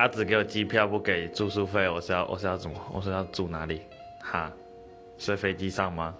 他只给我机票不给住宿费我是要我是要怎么我是要住哪里？哈睡飞机上吗？